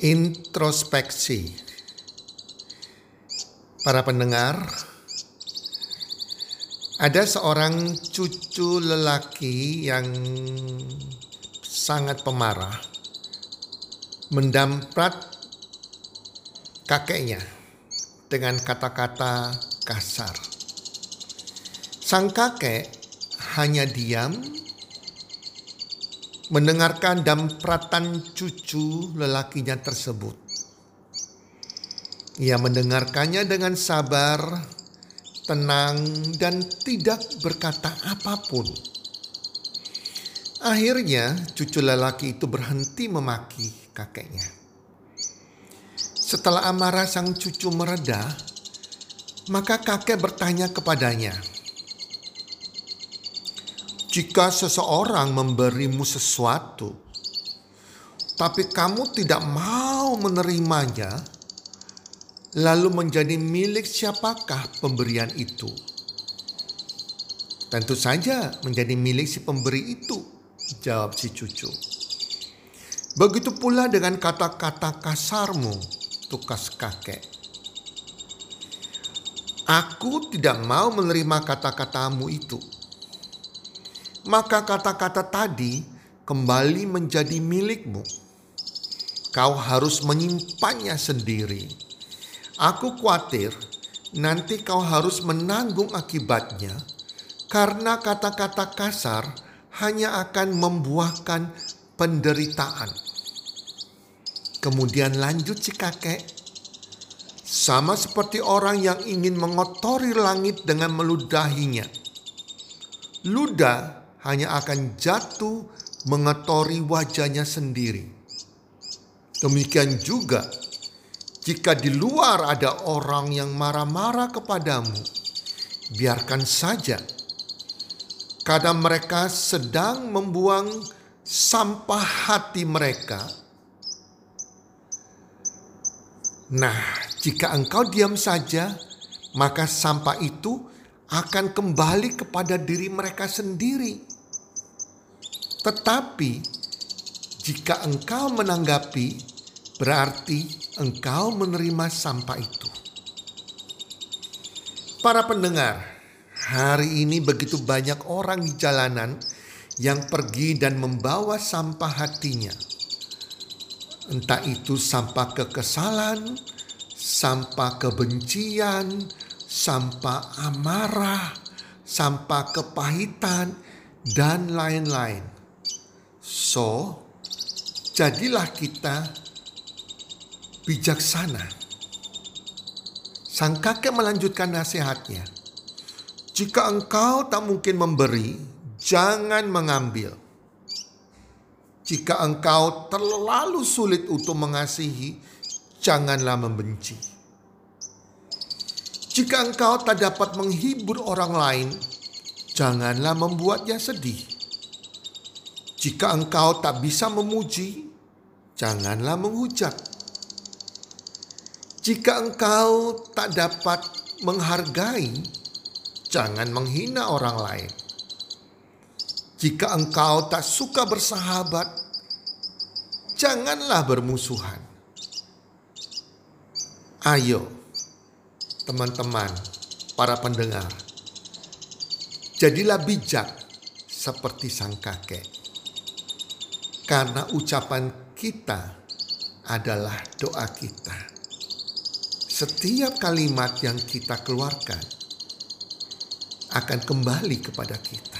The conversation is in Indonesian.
Introspeksi. Para pendengar, ada seorang cucu lelaki yang sangat pemarah mendamprat kakeknya dengan kata-kata kasar. Sang kakek hanya diam mendengarkan dampratan cucu lelakinya tersebut. Ia mendengarkannya dengan sabar, tenang, dan tidak berkata apa pun. Akhirnya, cucu lelaki itu berhenti memaki kakeknya. Setelah amarah sang cucu mereda, maka kakek bertanya kepadanya, jika seseorang memberimu sesuatu, tapi kamu tidak mau menerimanya, lalu menjadi milik siapakah pemberian itu? Tentu saja menjadi milik si pemberi itu, jawab si cucu. Begitu pula dengan kata-kata kasarmu, tukas kakek. Aku tidak mau menerima kata-katamu itu maka kata-kata tadi kembali menjadi milikmu. Kau harus menyimpannya sendiri. Aku khawatir nanti kau harus menanggung akibatnya karena kata-kata kasar hanya akan membuahkan penderitaan. Kemudian lanjut si kakek, sama seperti orang yang ingin mengotori langit dengan meludahinya. Ludah hanya akan jatuh mengotori wajahnya sendiri. Demikian juga jika di luar ada orang yang marah-marah kepadamu, biarkan saja. Kadang mereka sedang membuang sampah hati mereka. Nah, jika engkau diam saja, maka sampah itu akan kembali kepada diri mereka sendiri. Tetapi jika engkau menanggapi, berarti engkau menerima sampah itu. Para pendengar, hari ini begitu banyak orang di jalanan yang pergi dan membawa sampah hatinya. Entah itu sampah kekesalan, sampah kebencian, sampah amarah, sampah kepahitan, dan lain-lain. So, jadilah kita bijaksana. Sang kakek melanjutkan nasihatnya. Jika engkau tak mungkin memberi, jangan mengambil. Jika engkau terlalu sulit untuk mengasihi, janganlah membenci. Jika engkau tak dapat menghibur orang lain, janganlah membuatnya sedih. Jika engkau tak bisa memuji, janganlah menghujat. Jika engkau tak dapat menghargai, jangan menghina orang lain. Jika engkau tak suka bersahabat, janganlah bermusuhan. Ayo, teman-teman, para pendengar. Jadilah bijak seperti sang kakek. karena ucapan kita adalah doa kita. Setiap kalimat yang kita keluarkan akan kembali kepada kita.